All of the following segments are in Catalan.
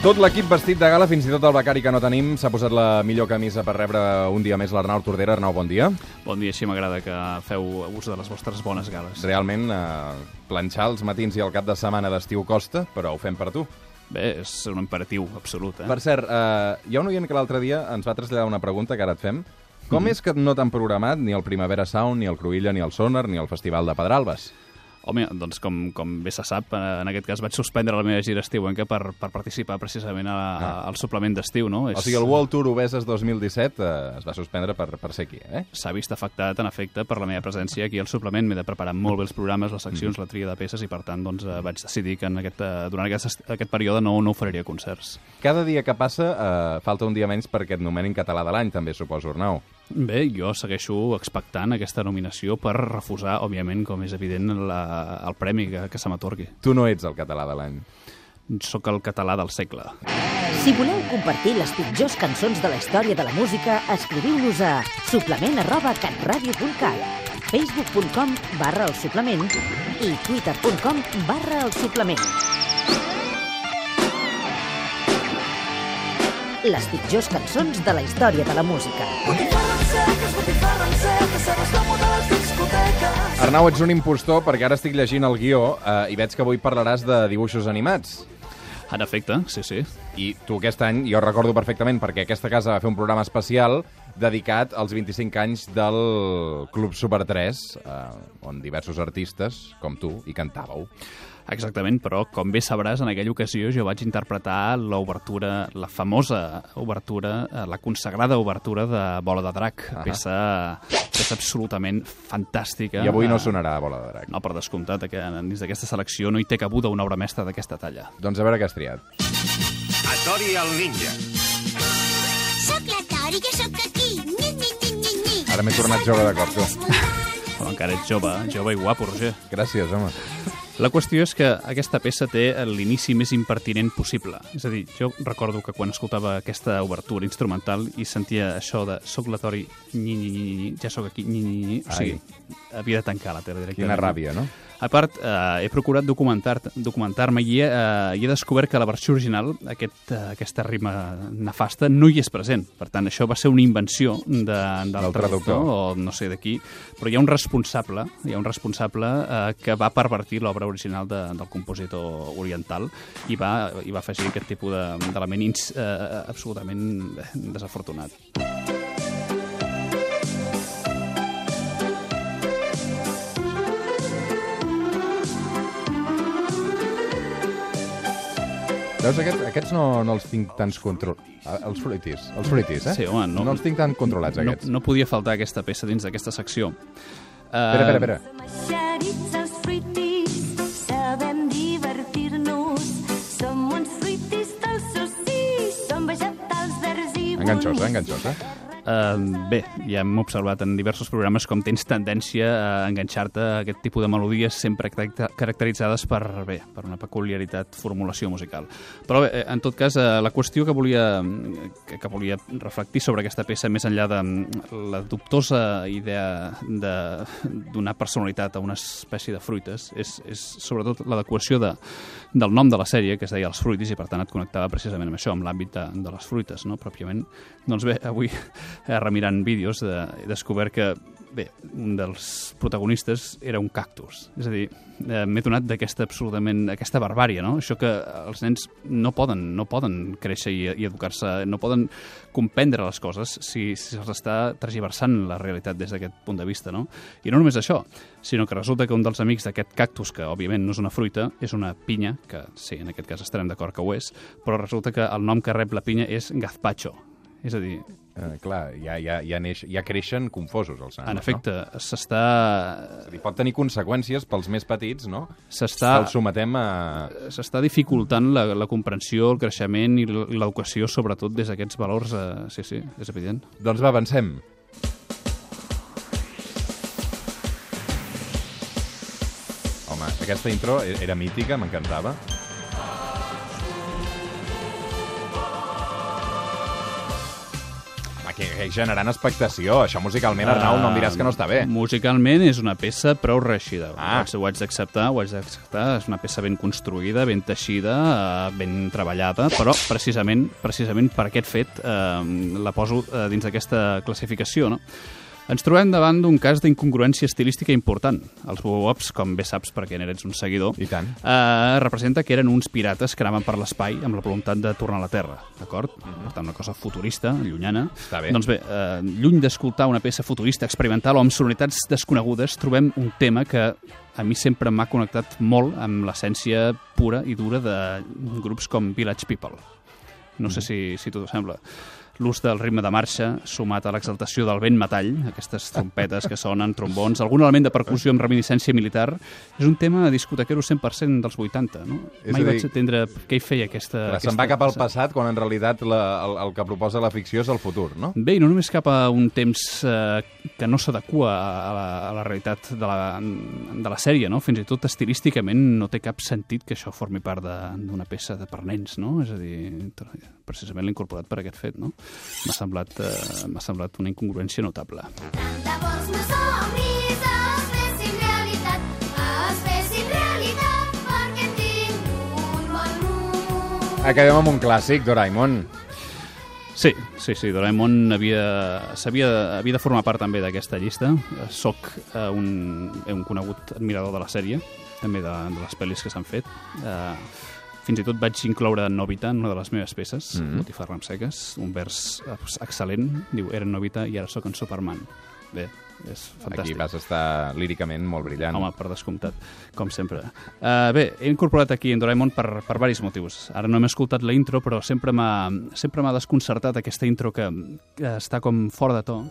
Tot l'equip vestit de gala, fins i tot el becari que no tenim, s'ha posat la millor camisa per rebre un dia més l'Arnau Tordera. Arnau, bon dia. Bon dia, així m'agrada que feu ús de les vostres bones gales. Realment, eh, planxar els matins i el cap de setmana d'estiu costa, però ho fem per tu. Bé, és un imperatiu absolut, eh? Per cert, eh, hi ha un oient que l'altre dia ens va traslladar una pregunta que ara et fem. Com és que no t'han programat ni el Primavera Sound, ni el Cruïlla, ni el Sonar, ni el Festival de Pedralbes? Home, doncs com, com bé se sap, eh, en aquest cas vaig suspendre la meva gira estiuenca per, per participar precisament a, a, al suplement d'estiu, no? Ah. O sigui, el World Tour Obeses 2017 eh, es va suspendre per, per ser aquí, eh? S'ha vist afectat, en efecte, per la meva presència aquí al suplement. M'he de preparar molt bé els programes, les seccions, la tria de peces, i per tant doncs, eh, vaig decidir que en aquest, eh, durant aquest, est- aquest període no, no oferiria concerts. Cada dia que passa eh, falta un dia menys perquè et nomenin català de l'any, també suposo, Arnau. Bé, jo segueixo expectant aquesta nominació per refusar, òbviament, com és evident, la, el premi que, que se m'atorgui. Tu no ets el català de l'any. Sóc el català del segle. Si voleu compartir les pitjors cançons de la història de la música, escriviu-nos a suplement arroba catradio.cat, facebook.com barra el suplement i twitter.com barra el suplement. Les pitjors cançons de la història de la música. Arnau, ets un impostor perquè ara estic llegint el guió eh, i veig que avui parlaràs de dibuixos animats. En efecte, sí, sí. I tu aquest any, jo recordo perfectament, perquè aquesta casa va fer un programa especial dedicat als 25 anys del Club Super 3, eh, on diversos artistes, com tu, hi cantàveu. Exactament, però com bé sabràs, en aquella ocasió jo vaig interpretar l'obertura, la famosa obertura, eh, la consagrada obertura de Bola de Drac, Ahà. peça, peça absolutament fantàstica. I avui no Eh, sonarà Bola de Drac. No, per descomptat, que dins d'aquesta selecció no hi té cabuda una obra mestra d'aquesta talla. Doncs a veure què has triat. A Tori el ninja. Soc la Tori, que sóc aquí. Ni, ni, ni, ni, ni. Ara m'he tornat jove de cop, tu. Però encara ets jove, jove i guapo, Roger. Gràcies, home. La qüestió és que aquesta peça té l'inici més impertinent possible. És a dir, jo recordo que quan escoltava aquesta obertura instrumental i sentia això de soc la Tori, nyi, nyi, nyi, nyi, ja sóc aquí, nyi, nyi, nyi, o sigui, havia de tancar la tele directament. Quina ràbia, no? A part, eh, he procurat documentar- documentar-me i, he, eh, i he descobert que a la versió original aquest, eh, aquesta rima nefasta no hi és present. Per tant, això va ser una invenció de, del, Del traductor, o no sé de qui, però hi ha un responsable, hi ha un responsable eh, que va pervertir l'obra original de, del compositor oriental i va, i va afegir aquest tipus de- d'element ins- eh, absolutament desafortunat. Veus, aquests, aquests no, no els tinc tants control... Ah, Els fruitis, els fruitis, eh? Sí, home, no- no els tinc tan controlats, No, aquests. no podia faltar aquesta peça dins d'aquesta secció. Espera, espera, espera. Eixerits els fruitis, sabem divertir-nos. Som uns fruitis dolços, sí, som vegetals verds i Enganxosa, enganxosa. Bé, ja hem observat en diversos programes com tens tendència a enganxar-te a aquest tipus de melodies sempre caracter- caracteritzades per, bé, per una peculiaritat formulació musical. Però bé, eh, en tot cas, eh, la qüestió que volia, que, que volia reflectir sobre aquesta peça, més enllà de mm, la dubtosa idea de donar personalitat a una espècie de fruites, és, és sobretot l'adequació de, del nom de la sèrie, que es deia Els fruitis, i per tant et connectava precisament amb això, amb l'àmbit de, de les fruites, no? pròpiament. Doncs bé, avui, eh, remirant vídeos, de, he descobert que bé, un dels protagonistes era un cactus. És a dir, eh, m'he donat d'aquesta absolutament, aquesta barbària, no? Això que els nens no poden, no poden créixer i, i educar-se, no poden comprendre les coses si, si se'ls està tergiversant la realitat des d'aquest punt de vista, no? I no només això, sinó que resulta que un dels amics d'aquest cactus, que òbviament no és una fruita, és una pinya, que sí, en aquest cas estarem d'acord que ho és, però resulta que el nom que rep la pinya és gazpacho. És a dir... Eh, clar, ja, ja, ja, neix, ja creixen confosos els nanos, En efecte, no? s'està... Pot tenir conseqüències pels més petits, no? S'està... Els sometem a... S'està dificultant la, la comprensió, el creixement i l'educació, sobretot des d'aquests valors, eh, sí, sí, és evident. Doncs va, avancem. Home, aquesta intro e-, era mítica, m'encantava. Home, que, que generant expectació. Això musicalment, Arnau, no em diràs que no està bé. Musicalment és una peça prou reeixida. Ah. Ho haig- Ho haig d'acceptar, ho haig d'acceptar. És una peça ben construïda, ben teixida, eh, ben treballada, però precisament precisament per aquest fet eh, la poso eh, dins d'aquesta classificació, no? Ens trobem davant d'un cas d'incongruència estilística important. Els Bobops, com bé saps perquè n'eres un seguidor, I tant. eh, representa que eren uns pirates que anaven per l'espai amb la voluntat de tornar a la Terra, d'acord? Per tant, una cosa futurista, llunyana. Està bé. Doncs bé, eh, lluny d'escoltar una peça futurista experimental o amb sonoritats desconegudes, trobem un tema que a mi sempre m'ha connectat molt amb l'essència pura i dura de grups com Village People. No sé si, si t'ho sembla. L'ús del ritme de marxa, sumat a l'exaltació del vent metall, aquestes trompetes que sonen, trombons, algun element de percussió amb reminiscència militar, és un tema discotequero 100% dels 80, no? És Mai dir, vaig entendre què hi feia aquesta... Clar, Se'n aquesta va cap al passat quan en realitat la, el, el que proposa la ficció és el futur, no? Bé, no només cap a un temps eh, que no s'adequa a, la, a la realitat de la, de la sèrie, no? Fins i tot estilísticament no té cap sentit que això formi part d'una peça de per nens, no? És a dir, precisament l'he incorporat per aquest fet, no? M'ha semblat, eh, m'ha semblat una incongruència notable. De bons meus somnis es fessin realitat, es fessin realitat, perquè hem tingut un bon món. Acabem amb un clàssic, Doraemon. Sí, sí, sí, Doraemon havia, s'havia havia de formar part també d'aquesta llista. Soc eh, un, un conegut admirador de la sèrie, també de, de les pel·lis que s'han fet. Eh, fins i tot vaig incloure Novita en una de les meves peces, mm. -hmm. Botifarra amb seques, un vers eh, excel·lent, diu, era Novita i ara sóc en Superman. Bé, és Aquí fantàstic. vas estar líricament molt brillant. Home, per descomptat, com sempre. Uh, bé, he incorporat aquí en Doraemon per, per varis motius. Ara no hem escoltat la intro, però sempre m'ha desconcertat aquesta intro que, que està com fora de to.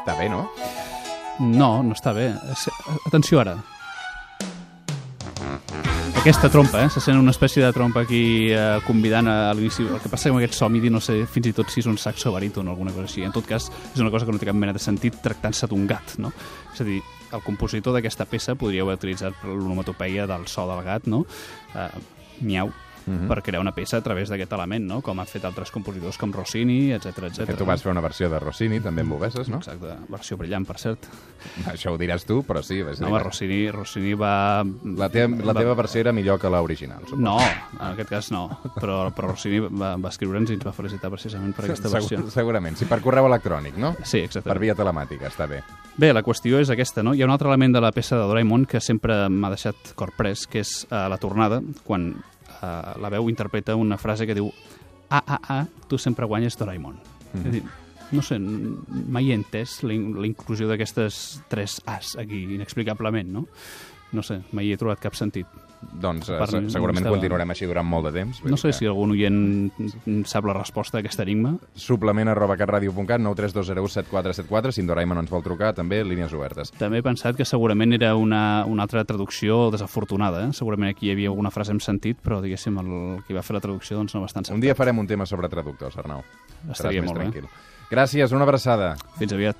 Està bé, no? No, no està bé. Atenció ara. Aquesta trompa, eh? Se sent una espècie de trompa aquí eh, convidant a, l'inici. El que passa amb aquest somidi no sé fins i tot si és un saxo baríton o alguna cosa així. En tot cas, és una cosa que no té cap mena de sentit tractant-se d'un gat, no? És a dir, el compositor d'aquesta peça podria haver utilitzat l'onomatopeia del so del gat, no? Uh, miau, Mhm. per crear una peça a través d'aquest element, no? Com han fet altres compositors com Rossini, etc De etc. fet, tu vas fer una versió de Rossini, també amb Boveses, no? Exacte, versió brillant, per cert. Això ho diràs tu, però sí. A No, dir, home, Rossini, Rossini va... la, teva, la teva versió era millor que l'original, suposo. No, en aquest cas no. Però, però Rossini va, va escriure'ns i ens va felicitar precisament per aquesta versió. Segur, segurament, sí, per correu electrònic, no? Sí, exacte. Per via telemàtica, està bé. Bé, la qüestió és aquesta, no? Hi ha un altre element de la peça de Doraemon que sempre m'ha deixat corprès, que és uh, la tornada, quan uh, la veu interpreta una frase que diu ah, ah, ah, tu sempre guanyes Doraemon. Mm. És a dir, no sé, mai he entès la, la inclusió d'aquestes tres As aquí, inexplicablement, no? No sé, mai hi he trobat cap sentit. Doncs eh, Per se- segurament estava- continuarem així durant molt de temps. No sé que si algun oient sap la resposta a aquest enigma. Suplement arroba catradio.cat, 932017474, si en Doraemon ens vol trucar, també línies obertes. També he pensat que segurament era una, una altra traducció desafortunada. Eh? Segurament aquí hi havia alguna frase amb sentit, però diguéssim el qui va fer la traducció doncs, no va estar Un encertat. dia farem un tema sobre traductors, Arnau. Estaria Seràs molt bé. tranquil. Gràcies, una abraçada. Fins aviat.